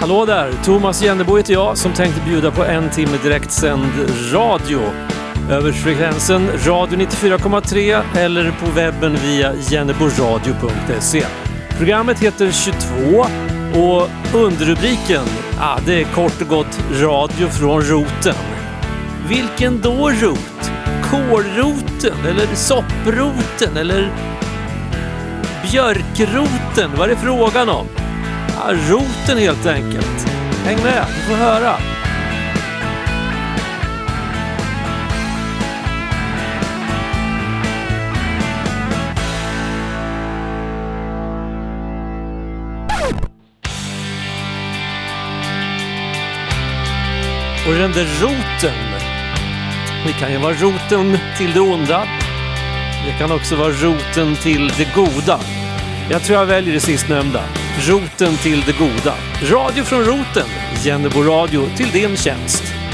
Hallå där! Thomas Jennebo heter jag som tänkte bjuda på en timme direktsänd radio. Över frekvensen radio 94,3 eller på webben via jenneboradio.se. Programmet heter 22 och underrubriken, ah, det är kort och gott Radio från roten. Vilken då rot? Kålroten eller sopproten eller björkroten? Vad är det frågan om? Ja, roten helt enkelt. Häng med, du får höra. Och den där roten, det kan ju vara roten till det onda. Det kan också vara roten till det goda. Jag tror jag väljer det sistnämnda. Roten till det goda. Radio från roten. Jennebo Radio till din tjänst.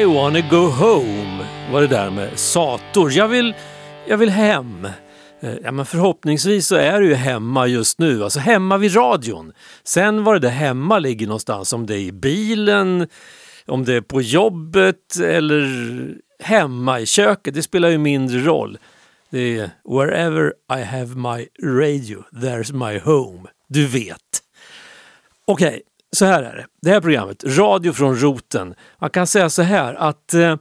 I wanna go home var det där med Sator. Jag vill, jag vill hem. Eh, ja, men förhoppningsvis så är du ju hemma just nu, alltså hemma vid radion. Sen var det där hemma ligger någonstans, om det är i bilen, om det är på jobbet eller hemma i köket, det spelar ju mindre roll. Det är wherever I have my radio, there's my home. Du vet. Okej, okay, så här är det. Det här programmet, Radio från roten. Man kan säga så här att eh,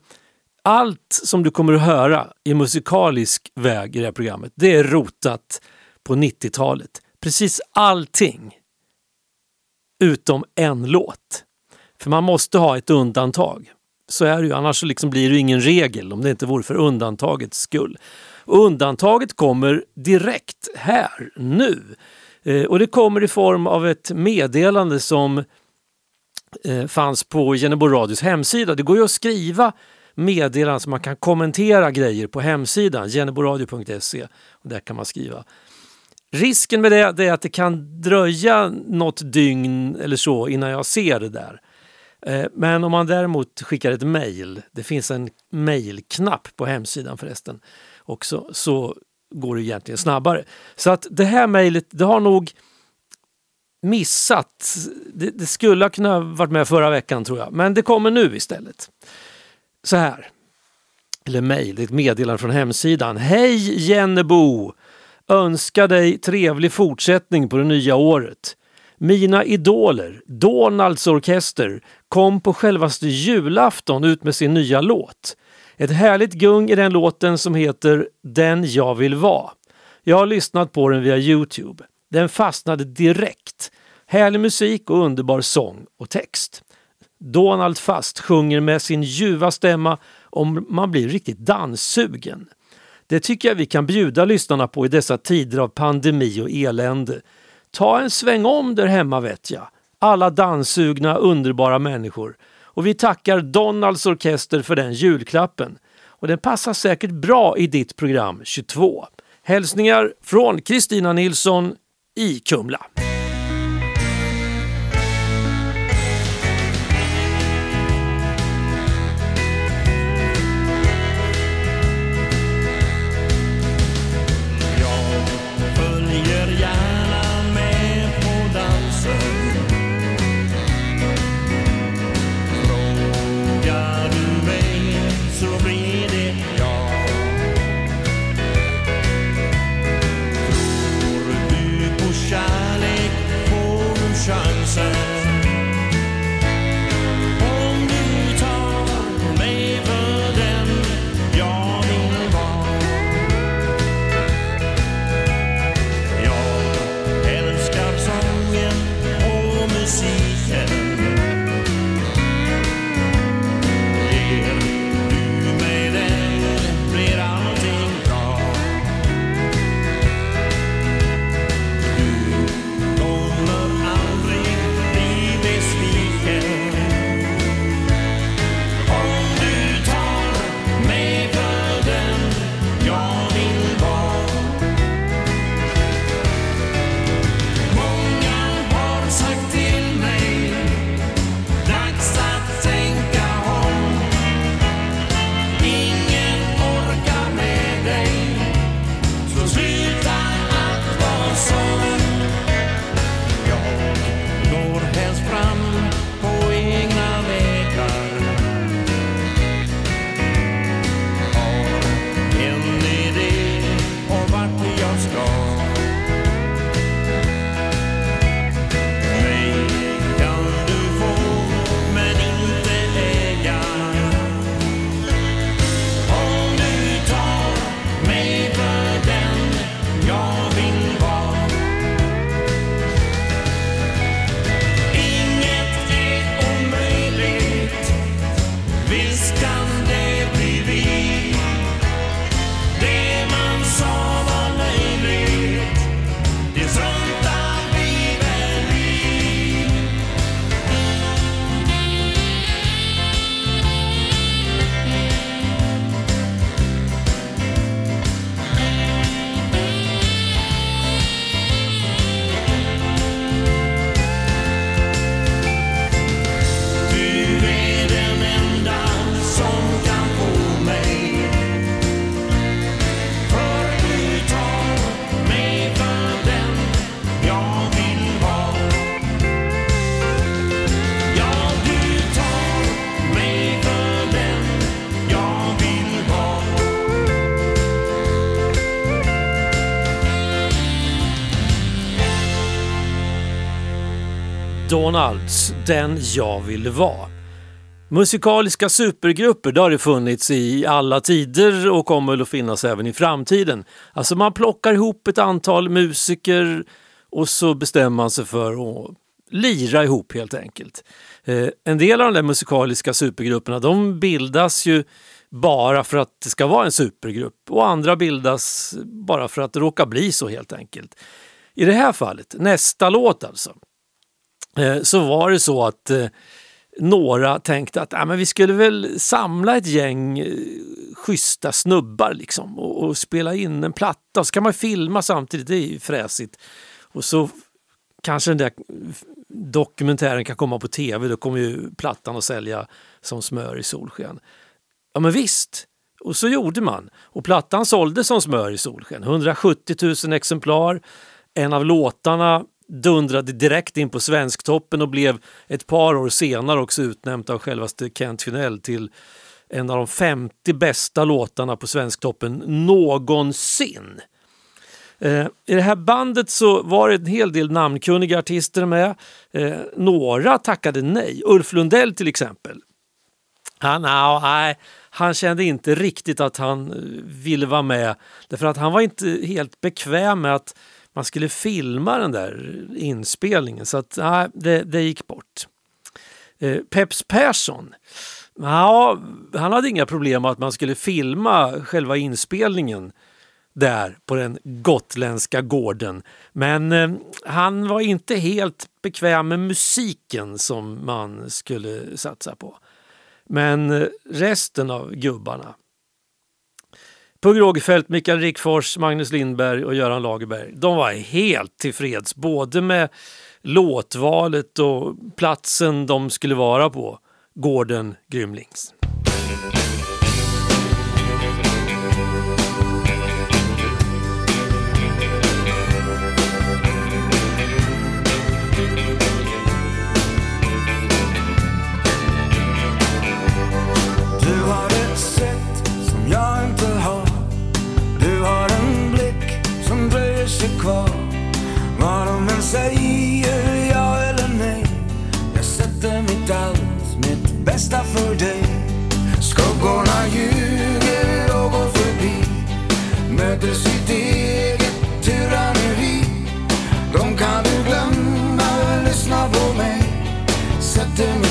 allt som du kommer att höra i musikalisk väg i det här programmet, det är rotat på 90-talet. Precis allting. Utom en låt. För man måste ha ett undantag. Så är det ju, annars liksom blir det ingen regel om det inte vore för undantagets skull. Och undantaget kommer direkt här, nu. Eh, och det kommer i form av ett meddelande som eh, fanns på Genebo Radios hemsida. Det går ju att skriva meddelanden så man kan kommentera grejer på hemsidan, geneboradio.se. Där kan man skriva. Risken med det, det är att det kan dröja något dygn eller så innan jag ser det där. Eh, men om man däremot skickar ett mejl, det finns en mejlknapp på hemsidan förresten också, så går det egentligen snabbare. Så att det här mejlet, det har nog missat. Det, det skulle ha kunnat varit med förra veckan tror jag, men det kommer nu istället. Så här, eller mejl, ett meddelande från hemsidan. Hej Jennebo! Önskar dig trevlig fortsättning på det nya året. Mina idoler, Donalds orkester, kom på självaste julafton ut med sin nya låt. Ett härligt gung i den låten som heter Den jag vill vara. Jag har lyssnat på den via Youtube. Den fastnade direkt. Härlig musik och underbar sång och text. Donald Fast sjunger med sin ljuva stämma om man blir riktigt danssugen. Det tycker jag vi kan bjuda lyssnarna på i dessa tider av pandemi och elände. Ta en sväng om där hemma vet jag. Alla danssugna underbara människor. Och vi tackar Donalds Orkester för den julklappen. Och den passar säkert bra i ditt program 22. Hälsningar från Kristina Nilsson i Kumla. McDonalds, Den jag vill vara. Musikaliska supergrupper, det har det funnits i alla tider och kommer att finnas även i framtiden. Alltså man plockar ihop ett antal musiker och så bestämmer man sig för att lira ihop helt enkelt. Eh, en del av de där musikaliska supergrupperna de bildas ju bara för att det ska vara en supergrupp och andra bildas bara för att det råkar bli så helt enkelt. I det här fallet, nästa låt alltså, Eh, så var det så att eh, några tänkte att ja, men vi skulle väl samla ett gäng eh, schyssta snubbar liksom och, och spela in en platta och så kan man filma samtidigt, det är ju fräsigt. Och så kanske den där dokumentären kan komma på tv, då kommer ju plattan att sälja som smör i solsken. Ja men visst, och så gjorde man. Och plattan sålde som smör i solsken. 170 000 exemplar. En av låtarna dundrade direkt in på Svensktoppen och blev ett par år senare också utnämnt av självaste Kent Finell till en av de 50 bästa låtarna på Svensktoppen någonsin. Eh, I det här bandet så var det en hel del namnkunniga artister med. Eh, några tackade nej. Ulf Lundell till exempel. Han, nej, han kände inte riktigt att han eh, ville vara med därför att han var inte helt bekväm med att man skulle filma den där inspelningen så att nej, det, det gick bort. Eh, Peps Persson, ja, han hade inga problem med att man skulle filma själva inspelningen där på den gotländska gården. Men eh, han var inte helt bekväm med musiken som man skulle satsa på. Men eh, resten av gubbarna Pugh Rogefeldt, Mikael Rickfors, Magnus Lindberg och Göran Lagerberg. De var helt tillfreds både med låtvalet och platsen de skulle vara på, gården Grymlings. Kvar. Vad de än säger, ja eller nej. Jag sätter mitt allt, mitt bästa för dig. Skuggorna ljuger och går förbi. Möter sitt eget tyranneri De kan du glömma, lyssna på mig. Sätter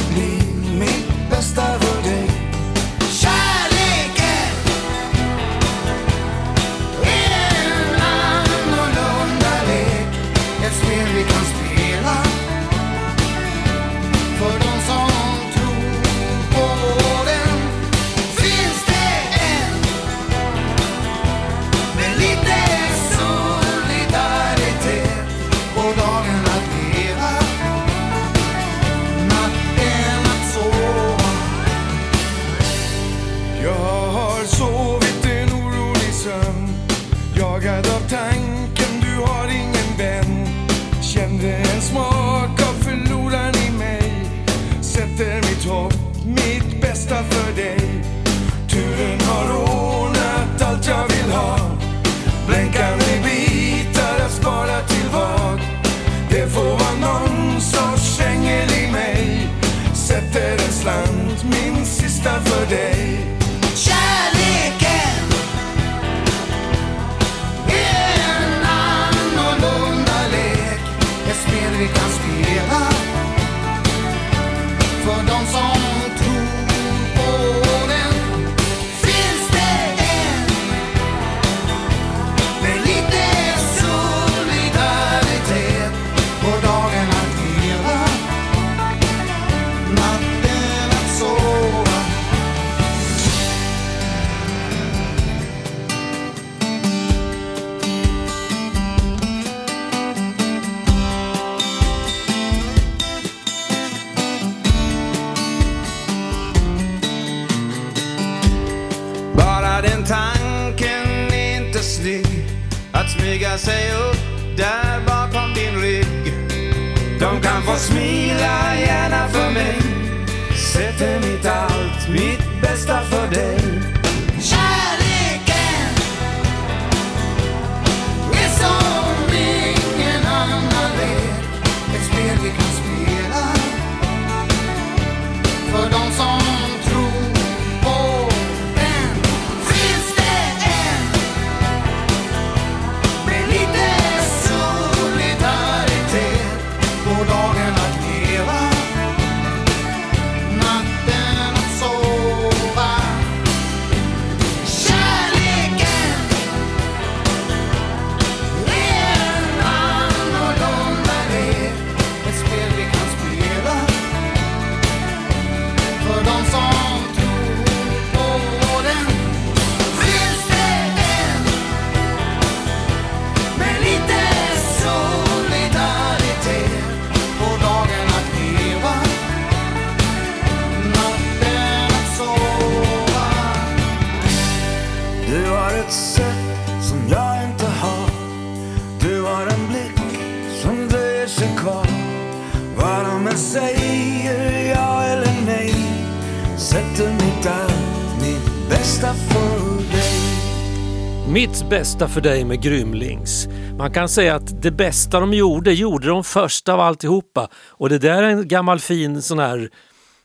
berätta för dig med Grymlings. Man kan säga att det bästa de gjorde, gjorde de först av alltihopa. Och det där är en gammal fin sån här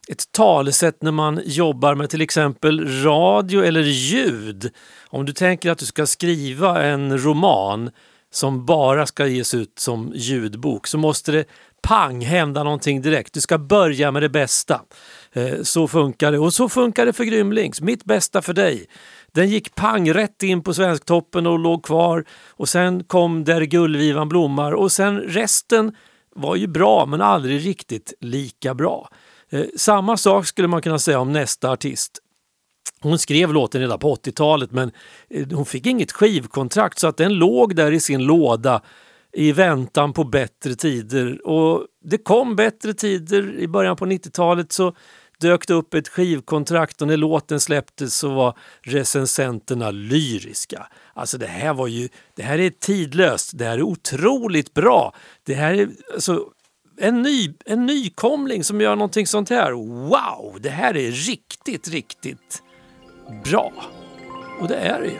ett talesätt när man jobbar med till exempel radio eller ljud. Om du tänker att du ska skriva en roman som bara ska ges ut som ljudbok så måste det pang hända någonting direkt. Du ska börja med det bästa. Eh, så funkar det och så funkar det för Grymlings. Mitt bästa för dig. Den gick pang rätt in på Svensktoppen och låg kvar och sen kom Där gullvivan blommar och sen resten var ju bra men aldrig riktigt lika bra. Eh, samma sak skulle man kunna säga om nästa artist. Hon skrev låten redan på 80-talet men eh, hon fick inget skivkontrakt så att den låg där i sin låda i väntan på bättre tider. Och det kom bättre tider i början på 90-talet så dök det upp ett skivkontrakt och när låten släpptes så var recensenterna lyriska. Alltså det här var ju, det här är tidlöst, det här är otroligt bra. Det här är alltså, en, ny, en nykomling som gör någonting sånt här. Wow, det här är riktigt, riktigt bra. Och det är det ju.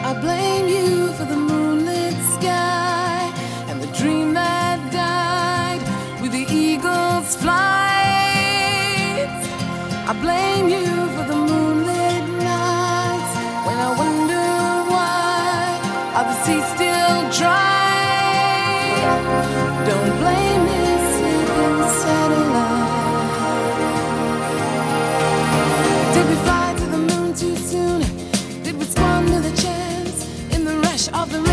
I blame you for the moonlit sky blame you for the moonlit nights when I wonder why are the seas still dry. Don't blame this hidden satellite. Did we fly to the moon too soon? Did we squander the chance in the rush of? The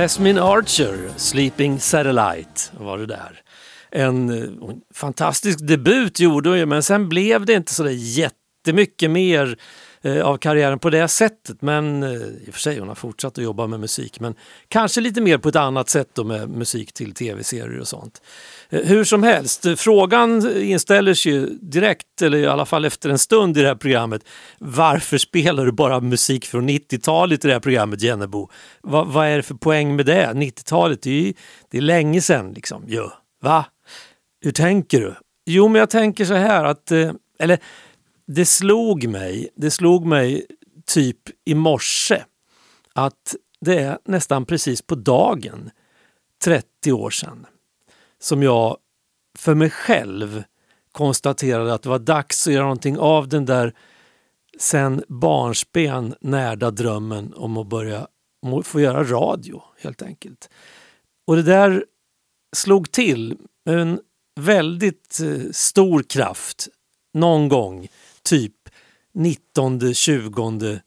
Jasmine Archer, Sleeping Satellite var det där. Eh, en, fantastisk debut gjorde hon ju men sen blev det inte så där jättemycket mer eh, av karriären på det sättet. Men eh, i och för sig, hon har fortsatt att jobba med musik men kanske lite mer på ett annat sätt då med musik till tv-serier och sånt. Eh, hur som helst, frågan inställer sig ju direkt, eller i alla fall efter en stund i det här programmet. Varför spelar du bara musik från 90-talet i det här programmet, Jennebo? Va, vad är det för poäng med det? 90-talet, det är ju det är länge sedan liksom. Ja. Va? Hur tänker du? Jo, men jag tänker så här att, eh, eller det slog mig, det slog mig typ i morse att det är nästan precis på dagen 30 år sedan som jag för mig själv konstaterade att det var dags att göra någonting av den där sen barnsben närda drömmen om att börja om att få göra radio helt enkelt. Och det där slog till med en väldigt eh, stor kraft någon gång, typ 19-20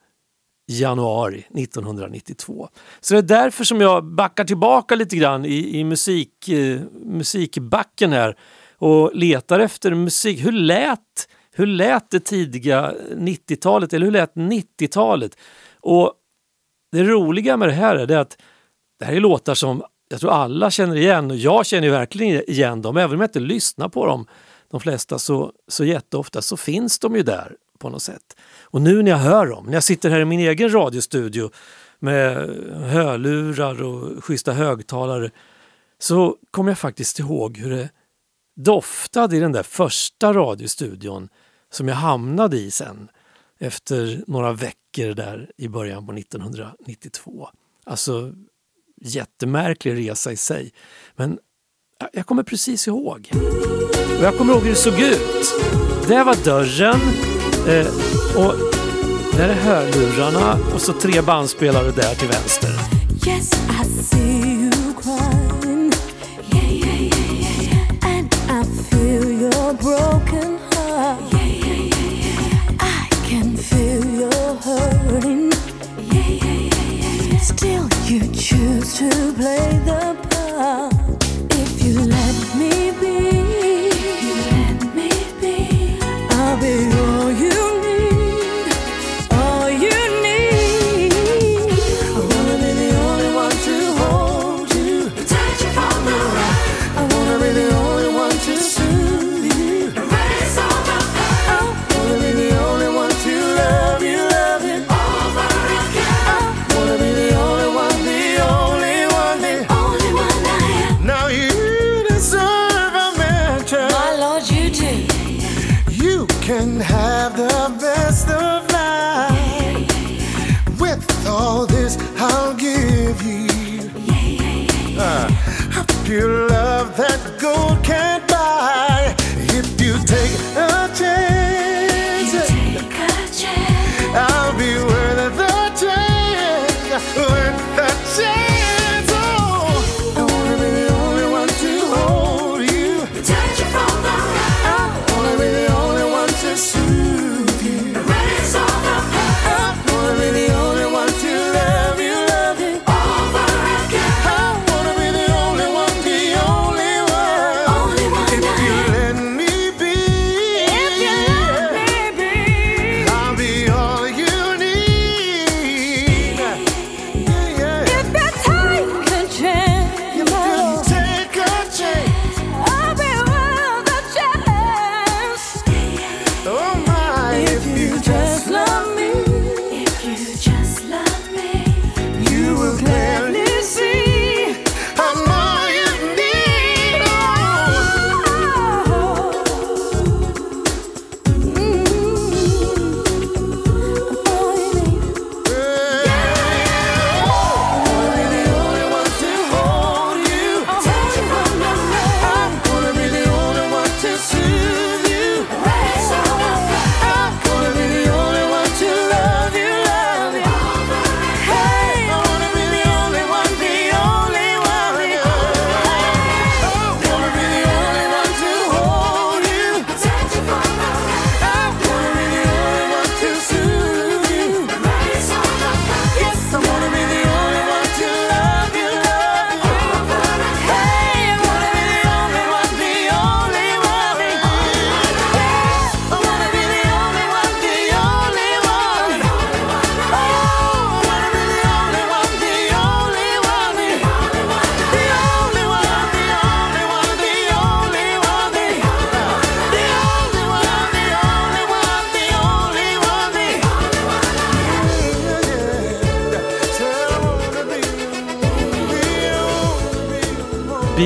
januari 1992. Så det är därför som jag backar tillbaka lite grann i, i musik, eh, musikbacken här och letar efter musik. Hur lät, hur lät det tidiga 90-talet eller hur lät 90-talet? Och det roliga med det här är det att det här är låtar som jag tror alla känner igen och jag känner verkligen igen dem. Även om jag inte lyssnar på dem de flesta så, så jätteofta så finns de ju där på något sätt. Och nu när jag hör dem, när jag sitter här i min egen radiostudio med hörlurar och schyssta högtalare så kommer jag faktiskt ihåg hur det doftade i den där första radiostudion som jag hamnade i sen efter några veckor där i början på 1992. Alltså jättemärklig resa i sig. Men jag kommer precis ihåg. Och jag kommer ihåg hur det såg ut. Där var dörren eh, och där är hörlurarna och så tre bandspelare där till vänster. Yes, I see you crying. Yeah, yeah, yeah, yeah, yeah. And I feel your broken heart. Yeah, yeah, yeah, yeah, yeah. I can feel your hurting. Yeah, yeah, yeah, yeah, yeah. Still, you choose to play the part.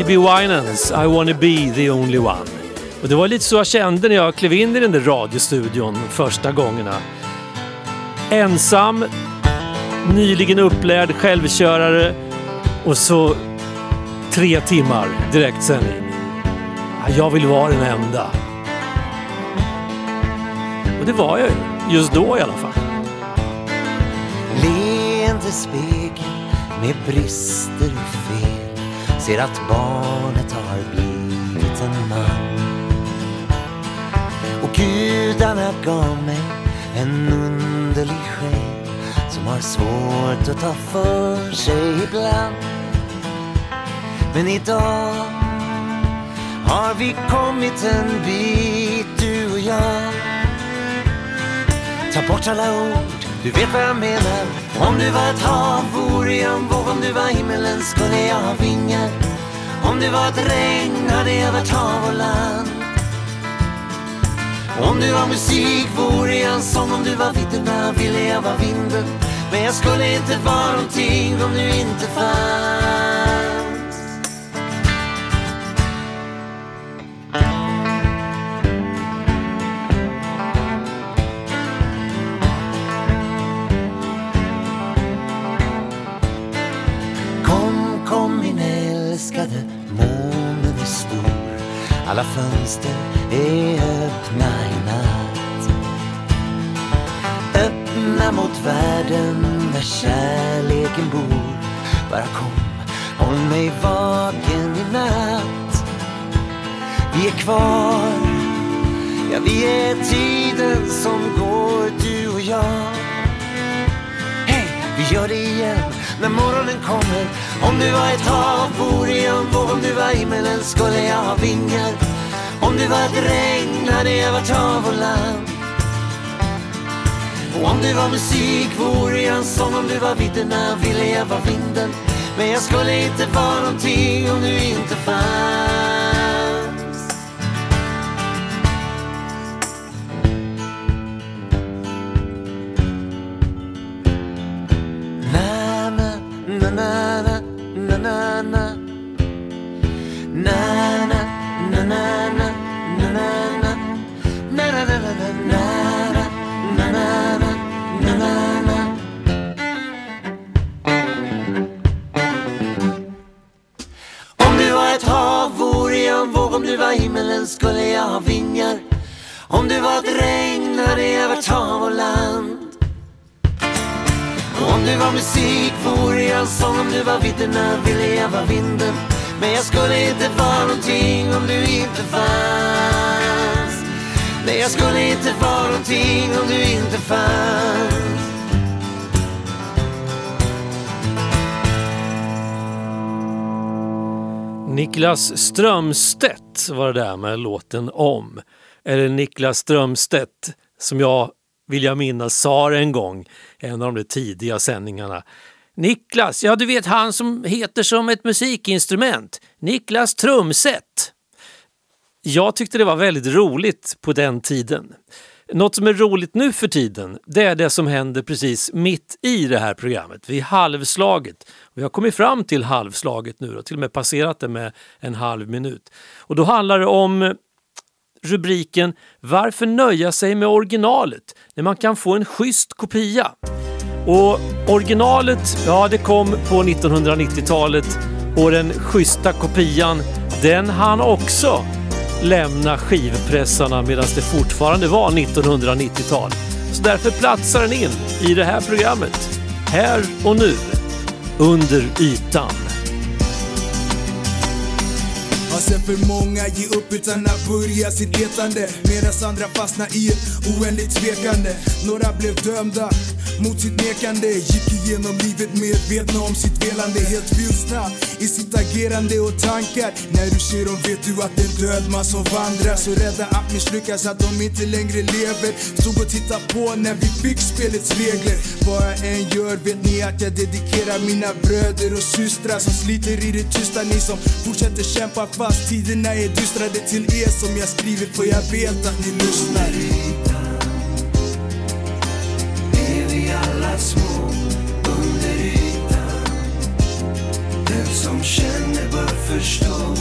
B.B. Winans I wanna be the only one. Och det var lite så jag kände när jag klev in i den där radiostudion första gångerna. Ensam, nyligen upplärd självkörare och så tre timmar direktsändning. Jag vill vara den enda. Och det var jag ju, just då i alla fall. Leende spegel med brister och fel Ser att barnet har blivit en man. Och gudarna gav mig en underlig själ Som har svårt att ta för sig ibland. Men idag har vi kommit en bit du och jag. Ta bort alla ord, du vet vad jag menar. Om du var ett hav vore jag en våg. Om du var himmelen skulle jag ha vingar Om du var ett regn hade jag varit hav och land. Om du var musik vore jag en sång. Om du var vidderna ville jag vara vinden Men jag skulle inte vara någonting om du inte fanns Alla fönster är öppna i natt. Öppna mot världen där kärleken bor. Bara kom, håll mig vaken i natt. Vi är kvar, ja vi är tiden som går du och jag. Hej, vi gör det igen när morgonen kommer. Om du var ett hav vore jag en våg Om du var himmelen skulle jag ha vingar. Om du var ett regn hade jag varit hav och land Och om du var musik vore jag en sång Om du var vidderna ville jag vara vinden. Men jag skulle inte vara någonting om du inte fanns. Skulle jag ha vingar Om du var ett regn hade jag varit hav och land. Och om du var musik vore jag en sång Om du var vidderna ville jag vara vinden? Men jag skulle inte vara någonting om du inte fanns. Nej, jag skulle inte vara någonting om du inte fanns. Niklas Strömstedt var det där med låten om. Eller Niklas Strömstedt som jag vill jag minnas sa det en gång, en av de tidiga sändningarna. Niklas, ja du vet han som heter som ett musikinstrument, Niklas Trumset. Jag tyckte det var väldigt roligt på den tiden. Något som är roligt nu för tiden, det är det som händer precis mitt i det här programmet, vid halvslaget. Vi har kommit fram till halvslaget nu och till och med passerat det med en halv minut. Och då handlar det om rubriken Varför nöja sig med originalet när man kan få en schysst kopia? Och originalet, ja det kom på 1990-talet och den schyssta kopian, den hann också lämna skivpressarna medan det fortfarande var 1990-tal. Så därför platsar den in i det här programmet, här och nu, under ytan. Har sett för många ge upp utan att börja sitt letande. Medan andra fastnar i ett oändligt tvekande. Några blev dömda mot sitt nekande. Gick igenom livet medvetna om sitt velande. Helt vilsna i sitt agerande och tankar. När du ser dem vet du att det är en död man som vandrar. Så rädda att misslyckas att de inte längre lever. Stod och tittade på när vi fick spelets regler. Vad jag än gör vet ni att jag dedikerar mina bröder och systrar Som sliter i det tysta, ni som fortsätter kämpa fast Tiderna är dystrade till er som jag skriver för jag vet att ni lyssnar är vi alla små under ytan. Den som känner bör förstå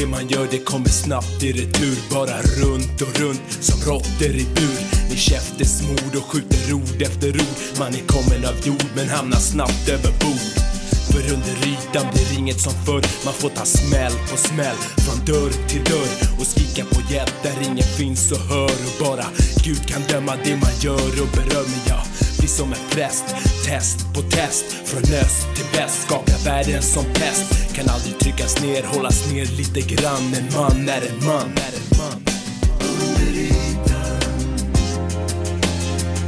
det man gör, det kommer snabbt. I retur Bara runt och runt som råttor i bur. Ni käftesmord och skjuter ord efter ord Man är kommen av jord men hamnar snabbt över bord. För under ytan blir inget som förr. Man får ta smäll på smäll Från dörr till dörr Och skrika på hjälp där ingen finns och hör Och bara Gud kan döma det man gör och berömmer jag blir som en präst Test på test Från öst till väst. Skakar världen som pest. Kan aldrig tryckas ner, hållas ner lite grann. En man är en man, är en man. Under ytan.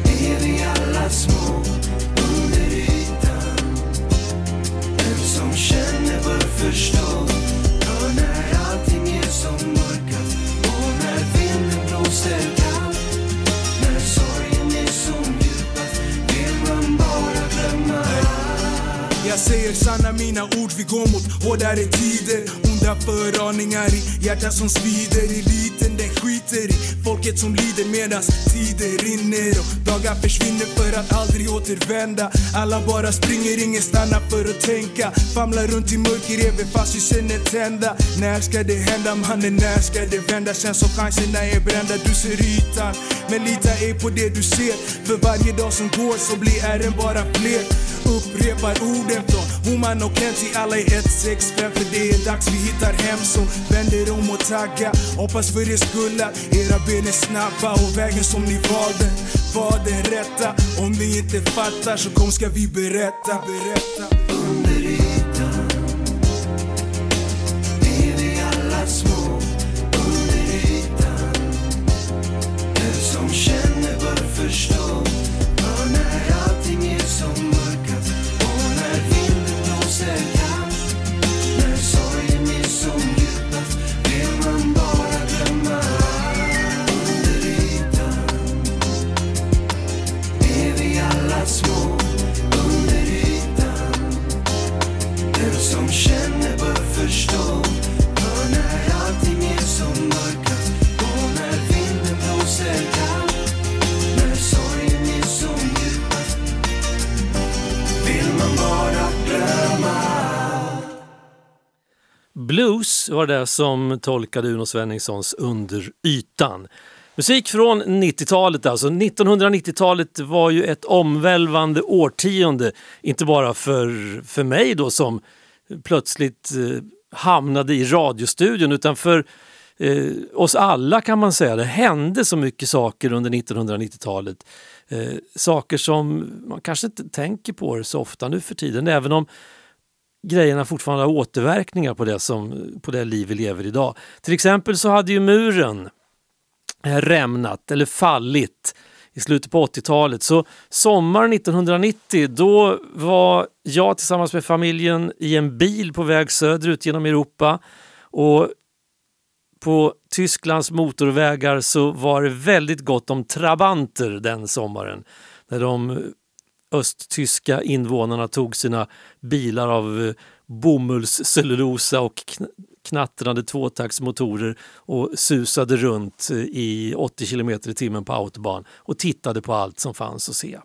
Är vi alla små? Under ytan. Den som känner bör förstå Hör när allting är som Jag säger sanna mina ord, vi går mot hårdare tider. Onda föraningar i hjärtat som svider. Eliten den skiter i folket som lider medans tiden rinner. Och dagar försvinner för att aldrig återvända. Alla bara springer, ingen stannar för att tänka. Famlar runt i mörker även fast ljusen är tända. När ska det hända mannen, när ska det vända? Känns som chanserna är brända, du ser ytan Men lita ej på det du ser. För varje dag som går så blir ärren bara fler. Upprepar orden från Homan och Kent till alla i 165 För det är dags. Vi hittar hem så vänder om och tagga Hoppas för er skull att era ben är snabba och vägen som ni valde var den rätta. Om ni inte fattar så kom ska vi berätta, berätta. Var det som tolkade Uno Svenningssons Under ytan. Musik från 90-talet alltså. 1990-talet var ju ett omvälvande årtionde. Inte bara för, för mig då som plötsligt eh, hamnade i radiostudion utan för eh, oss alla kan man säga. Det hände så mycket saker under 1990-talet. Eh, saker som man kanske inte tänker på så ofta nu för tiden även om grejerna fortfarande har återverkningar på det, som, på det liv vi lever idag. Till exempel så hade ju muren eh, rämnat eller fallit i slutet på 80-talet. Så sommaren 1990 då var jag tillsammans med familjen i en bil på väg söderut genom Europa och på Tysklands motorvägar så var det väldigt gott om trabanter den sommaren. När de östtyska invånarna tog sina bilar av eh, bomullscellulosa och knattrande tvåtaktsmotorer och susade runt eh, i 80 km i timmen på autobahn och tittade på allt som fanns att se.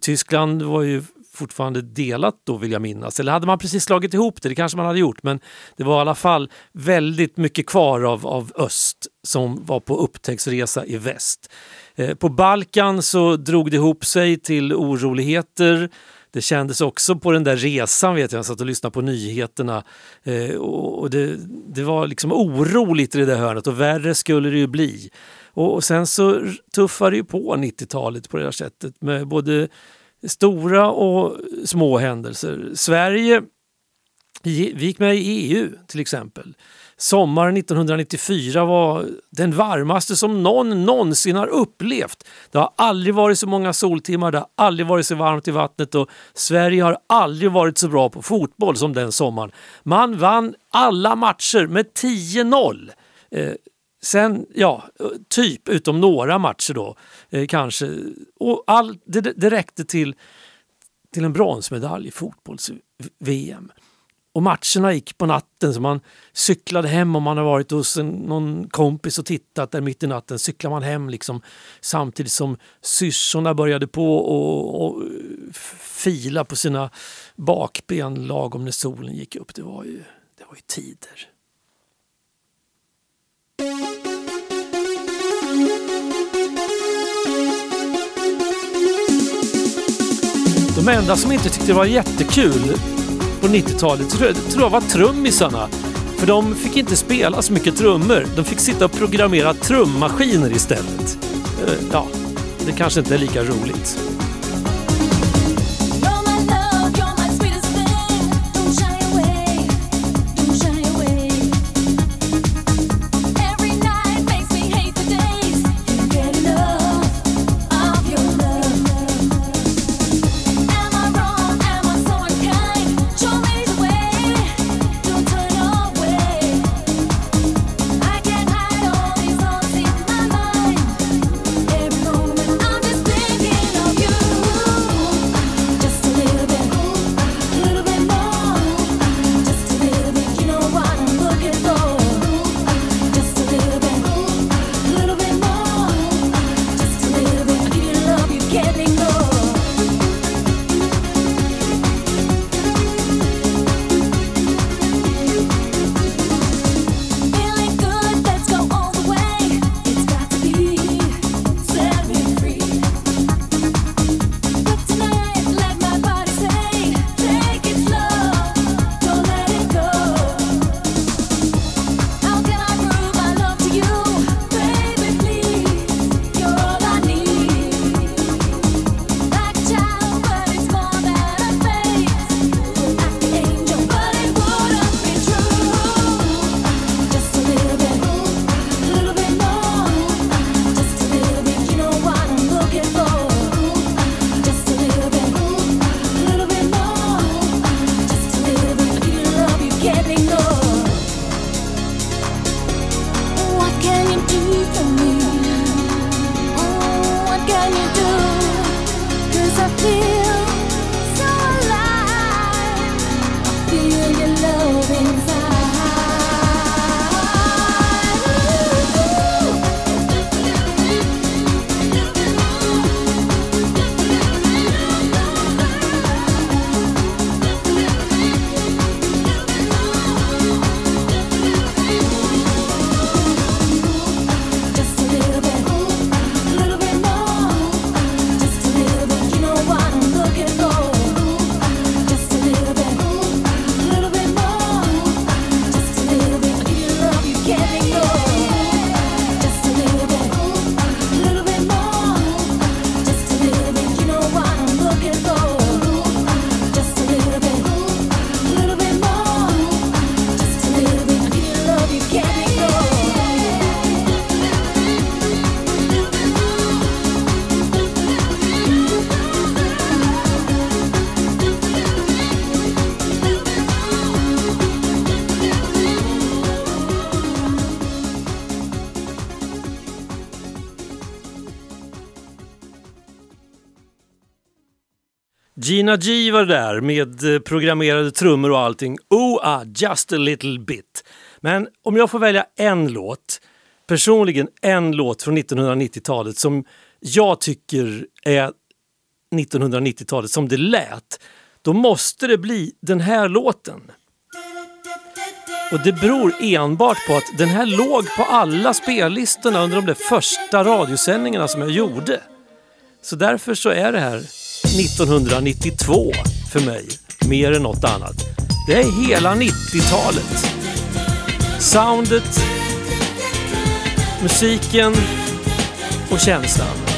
Tyskland var ju fortfarande delat då vill jag minnas. Eller hade man precis slagit ihop det? Det kanske man hade gjort men det var i alla fall väldigt mycket kvar av, av öst som var på upptäcktsresa i väst. Eh, På Balkan så drog det ihop sig till oroligheter. Det kändes också på den där resan, vet jag, jag satt och lyssnade på nyheterna. Eh, och det, det var liksom oroligt i det där hörnet och värre skulle det ju bli. Och, och sen så tuffade det ju på 90-talet på det här sättet med både stora och små händelser. Sverige vi gick med i EU till exempel. Sommaren 1994 var den varmaste som någon någonsin har upplevt. Det har aldrig varit så många soltimmar, det har aldrig varit så varmt i vattnet och Sverige har aldrig varit så bra på fotboll som den sommaren. Man vann alla matcher med 10-0. Eh, sen, ja, typ utom några matcher då eh, kanske. Och all, det, det räckte till, till en bronsmedalj i fotbolls-VM. Och matcherna gick på natten så man cyklade hem om man har varit hos en, någon kompis och tittat där mitt i natten. Cyklar man hem liksom samtidigt som syrsorna började på och, och fila på sina bakben lagom när solen gick upp. Det var ju, det var ju tider. De enda som inte tyckte det var jättekul på 90-talet tror jag, tror jag var trummisarna. För de fick inte spela så mycket trummor. De fick sitta och programmera trummaskiner istället. Eh, ja, det kanske inte är lika roligt. Gina G var det där med eh, programmerade trummor och allting. Oh, ah, just a little bit. Men om jag får välja en låt, personligen en låt från 1990-talet som jag tycker är 1990-talet som det lät, då måste det bli den här låten. Och det beror enbart på att den här låg på alla spellistorna under de där första radiosändningarna som jag gjorde. Så därför så är det här 1992 för mig, mer än något annat. Det är hela 90-talet. Soundet, musiken och känslan.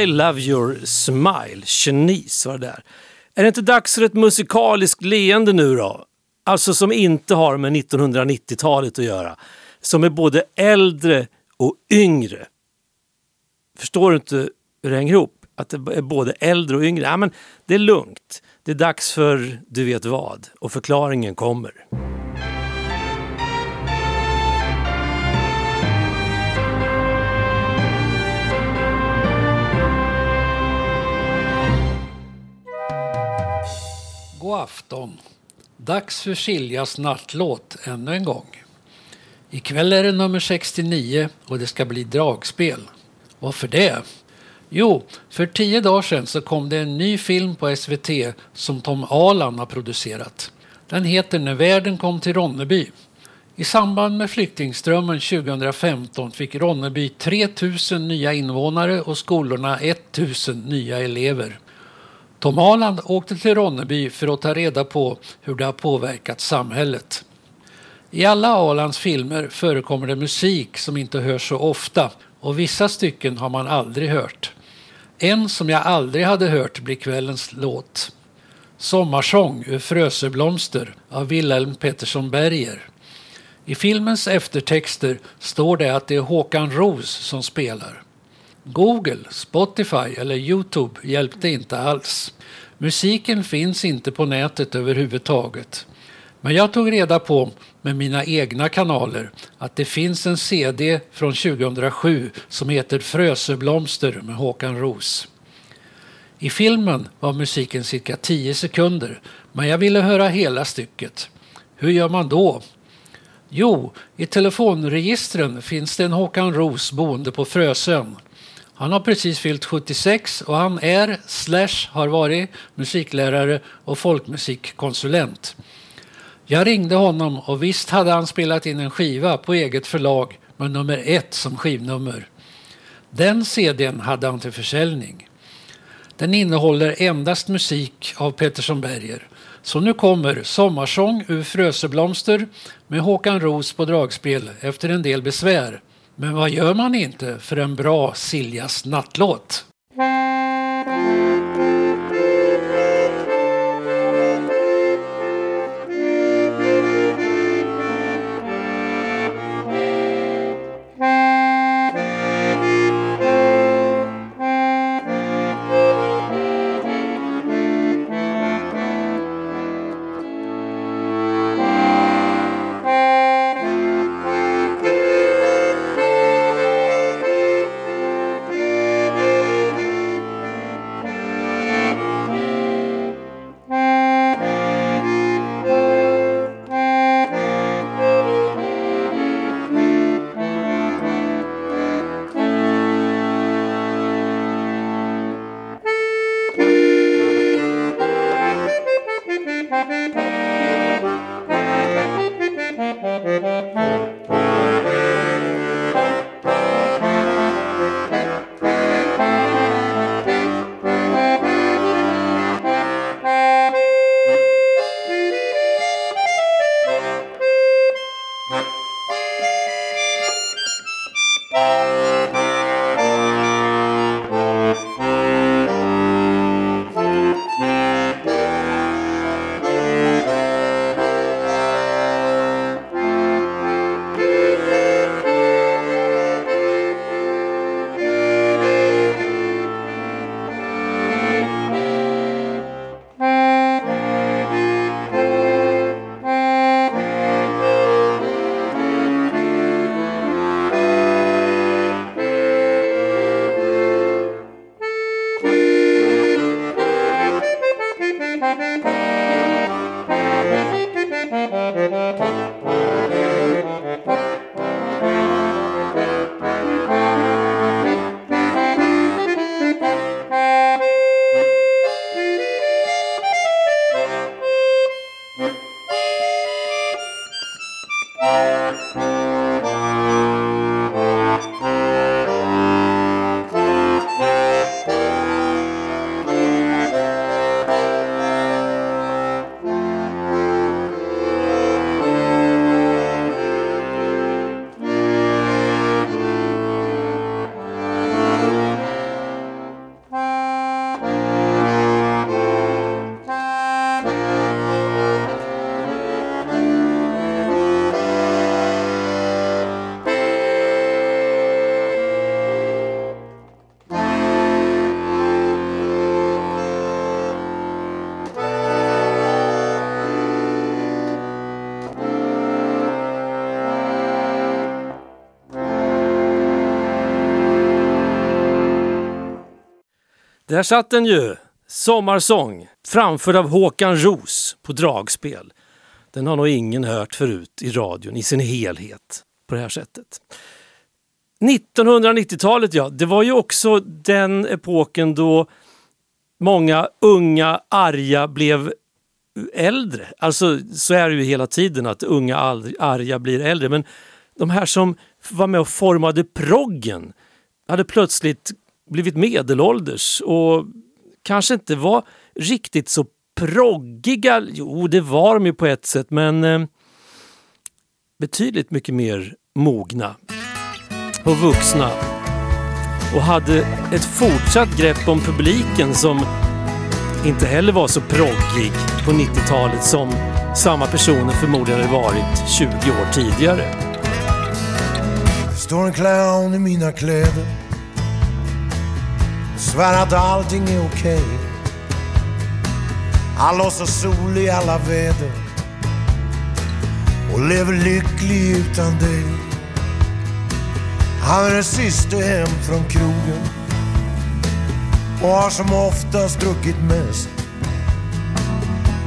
I love your smile. Chenise var det där. Är det inte dags för ett musikaliskt leende nu då? Alltså som inte har med 1990-talet att göra. Som är både äldre och yngre. Förstår du inte hur det hänger ihop? Att det är både äldre och yngre. Ja, men det är lugnt. Det är dags för du vet vad. Och förklaringen kommer. God afton. Dags för Siljas nattlåt ännu en gång. Ikväll är det nummer 69 och det ska bli dragspel. Varför det? Jo, för tio dagar sedan så kom det en ny film på SVT som Tom Alan har producerat. Den heter När världen kom till Ronneby. I samband med flyktingströmmen 2015 fick Ronneby 3000 nya invånare och skolorna 1000 nya elever. Tom Aland åkte till Ronneby för att ta reda på hur det har påverkat samhället. I alla Alands filmer förekommer det musik som inte hörs så ofta och vissa stycken har man aldrig hört. En som jag aldrig hade hört blir kvällens låt. Sommarsång ur Fröseblomster av Wilhelm Pettersson Berger. I filmens eftertexter står det att det är Håkan Roos som spelar. Google, Spotify eller Youtube hjälpte inte alls. Musiken finns inte på nätet överhuvudtaget. Men jag tog reda på med mina egna kanaler att det finns en CD från 2007 som heter Fröseblomster med Håkan Roos. I filmen var musiken cirka 10 sekunder men jag ville höra hela stycket. Hur gör man då? Jo, i telefonregistren finns det en Håkan Roos boende på Frösön. Han har precis fyllt 76 och han är, slash har varit, musiklärare och folkmusikkonsulent. Jag ringde honom och visst hade han spelat in en skiva på eget förlag med nummer ett som skivnummer. Den CDn hade han till försäljning. Den innehåller endast musik av Pettersson Berger. Så nu kommer Sommarsång ur Fröseblomster med Håkan Roos på dragspel efter en del besvär. Men vad gör man inte för en bra Siljas nattlåt? Där satt den ju! Sommarsång, framförd av Håkan Ros på dragspel. Den har nog ingen hört förut i radion i sin helhet på det här sättet. 1990-talet, ja, det var ju också den epoken då många unga arga blev äldre. Alltså så är det ju hela tiden att unga arga blir äldre. Men de här som var med och formade proggen hade plötsligt blivit medelålders och kanske inte var riktigt så proggiga. Jo, det var de ju på ett sätt, men eh, betydligt mycket mer mogna och vuxna och hade ett fortsatt grepp om publiken som inte heller var så proggig på 90-talet som samma personer förmodligen hade varit 20 år tidigare. Det står en clown i mina kläder Svär att allting är okej. Han låtsas sol i alla väder. Och lever lycklig utan dig. Han är den siste hem från krogen. Och har som oftast druckit mest.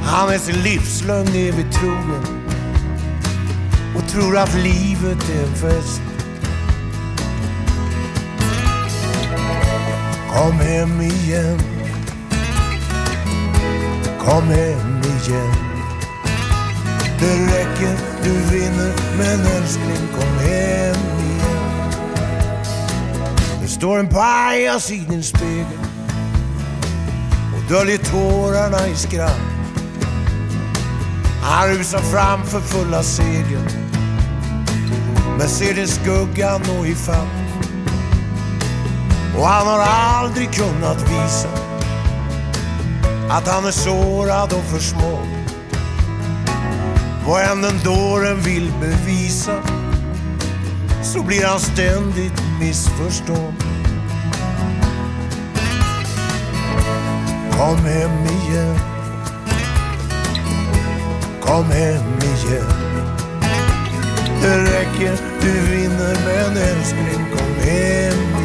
Han är sin livslögn evigt trogen. Och tror att livet är en fest. Kom hem igen. Kom hem igen. Det räcker, du vinner Men älskling, kom hem igen. Det står en pajas i din spegel. Och döljer tårarna i skratt. Han rusar fram för fulla segel. Men ser din skugga nå ifatt och han har aldrig kunnat visa att han är sårad och försmådd. Vad än den dåren vill bevisa så blir han ständigt missförstådd. Kom hem igen. Kom hem igen. Det räcker, du vinner men älskling kom hem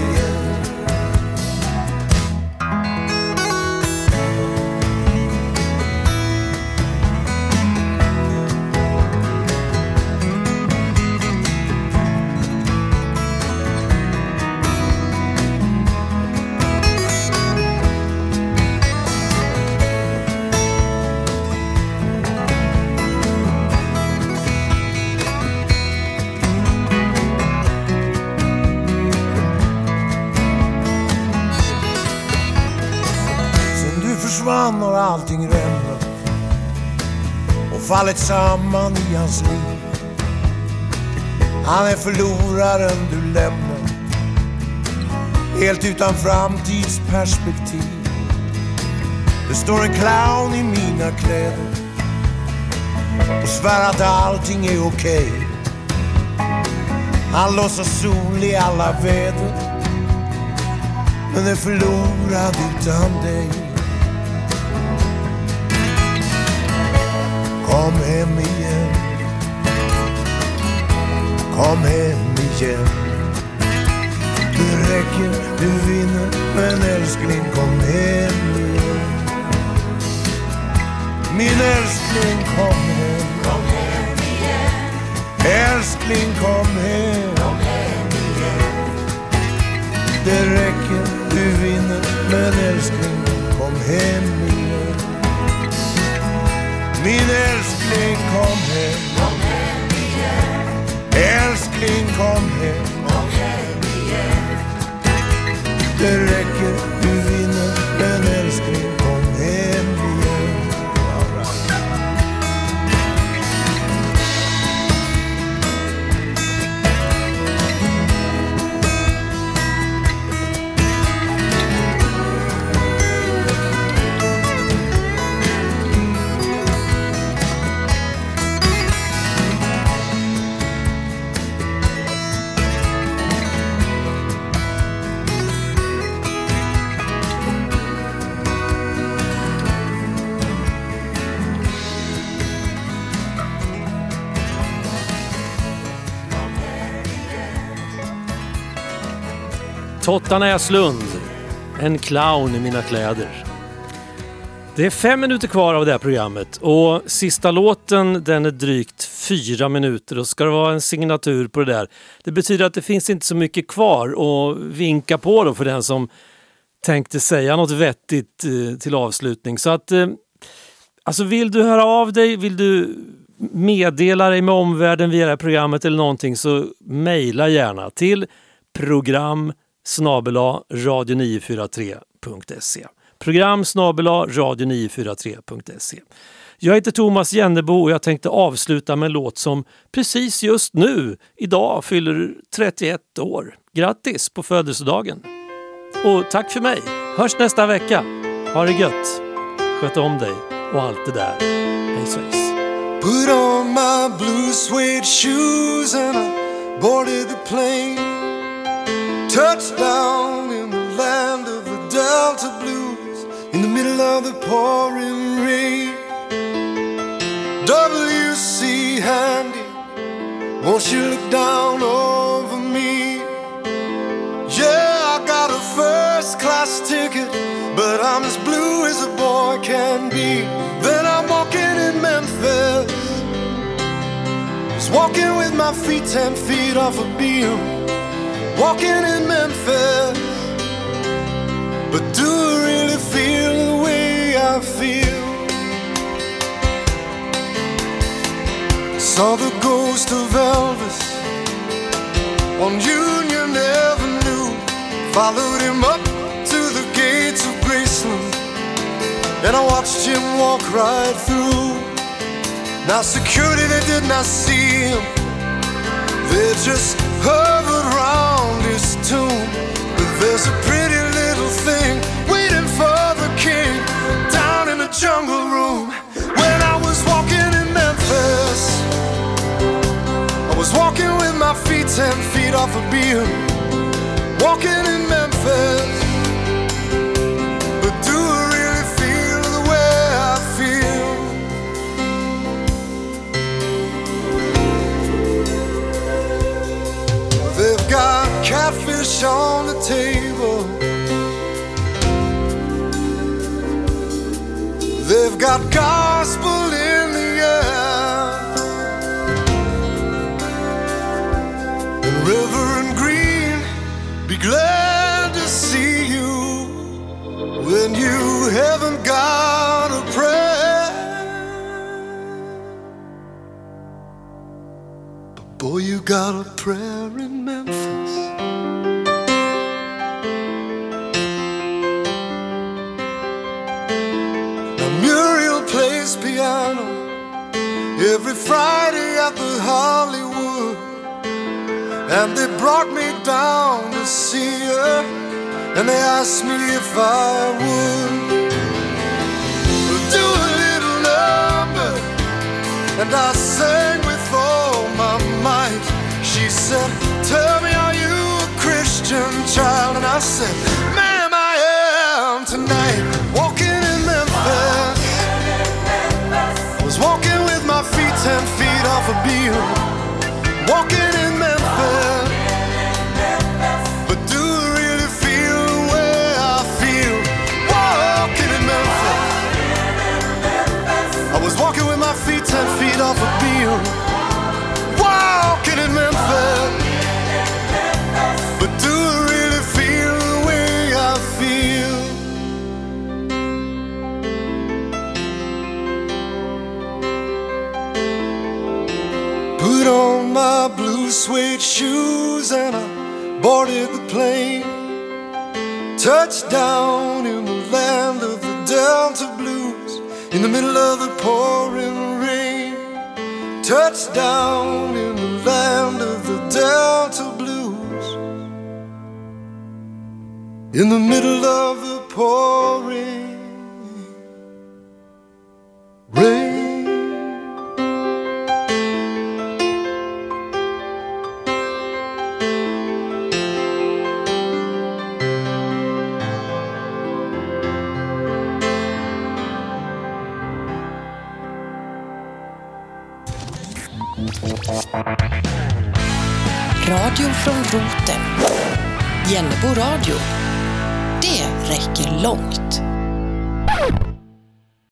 fallit samman i hans liv. Han är förloraren du lämnar helt utan framtidsperspektiv. Det står en clown i mina kläder och svär att allting är okej. Han låtsas sol i alla väder men är förlorad utan dig. Kom hem igen. Kom hem igen. Det räcker, du vinner, men älskling kom hem igen. Min älskling kom hem. Kom hem igen. Älskling kom hem. Kom hem igen. Det räcker, du vinner, men älskling kom hem igen. Min älskling kom hem. Kom hem igen. Älskling kom hem. Kom hem igen. Totta Näslund En clown i mina kläder. Det är fem minuter kvar av det här programmet och sista låten den är drygt fyra minuter och ska det vara en signatur på det där. Det betyder att det finns inte så mycket kvar att vinka på då för den som tänkte säga något vettigt eh, till avslutning. Så att eh, Alltså vill du höra av dig, vill du meddela dig med omvärlden via det här programmet eller någonting så mejla gärna till program radio943.se. Program radio943.se. Jag heter Thomas Jennebo och jag tänkte avsluta med en låt som precis just nu, idag, fyller 31 år. Grattis på födelsedagen! Och tack för mig! Hörs nästa vecka! Ha det gött! Sköt om dig och allt det där. Hej svejs! Put on my blue suede shoes and I boarded the plane. Touchdown in the land of the Delta Blues in the middle of the pouring rain. W.C. Handy, won't you look down over me? Yeah, I got a first class ticket, but I'm as blue as a boy can be. Then I'm walking in Memphis, just walking with my feet ten feet off a beam. Walking in Memphis, but do I really feel the way I feel? Saw the ghost of Elvis on Union Avenue. Followed him up to the gates of Graceland, and I watched him walk right through. Now security they did not see him, they just hovered round his tomb. But there's a pretty little thing waiting for the king down in the jungle room. When I was walking in Memphis. I was walking with my feet ten feet off a beam, walking in Memphis. On the table. They've got gospel in the air. And Reverend Green, be glad to see you when you haven't got a prayer. But boy, you got a prayer piano every Friday at the Hollywood. And they brought me down to see her, and they asked me if I would do a little number. And I sang with all my might. She said, Tell me, are you a Christian child? And I said, Ma'am, I am tonight. Walking ten feet off a beam. Walking suede shoes and I boarded the plane. Touchdown in the land of the Delta Blues in the middle of the pouring rain. Touchdown in the land of the Delta Blues in the middle of the pouring rain. Roten. Jennebo radio. Det räcker långt.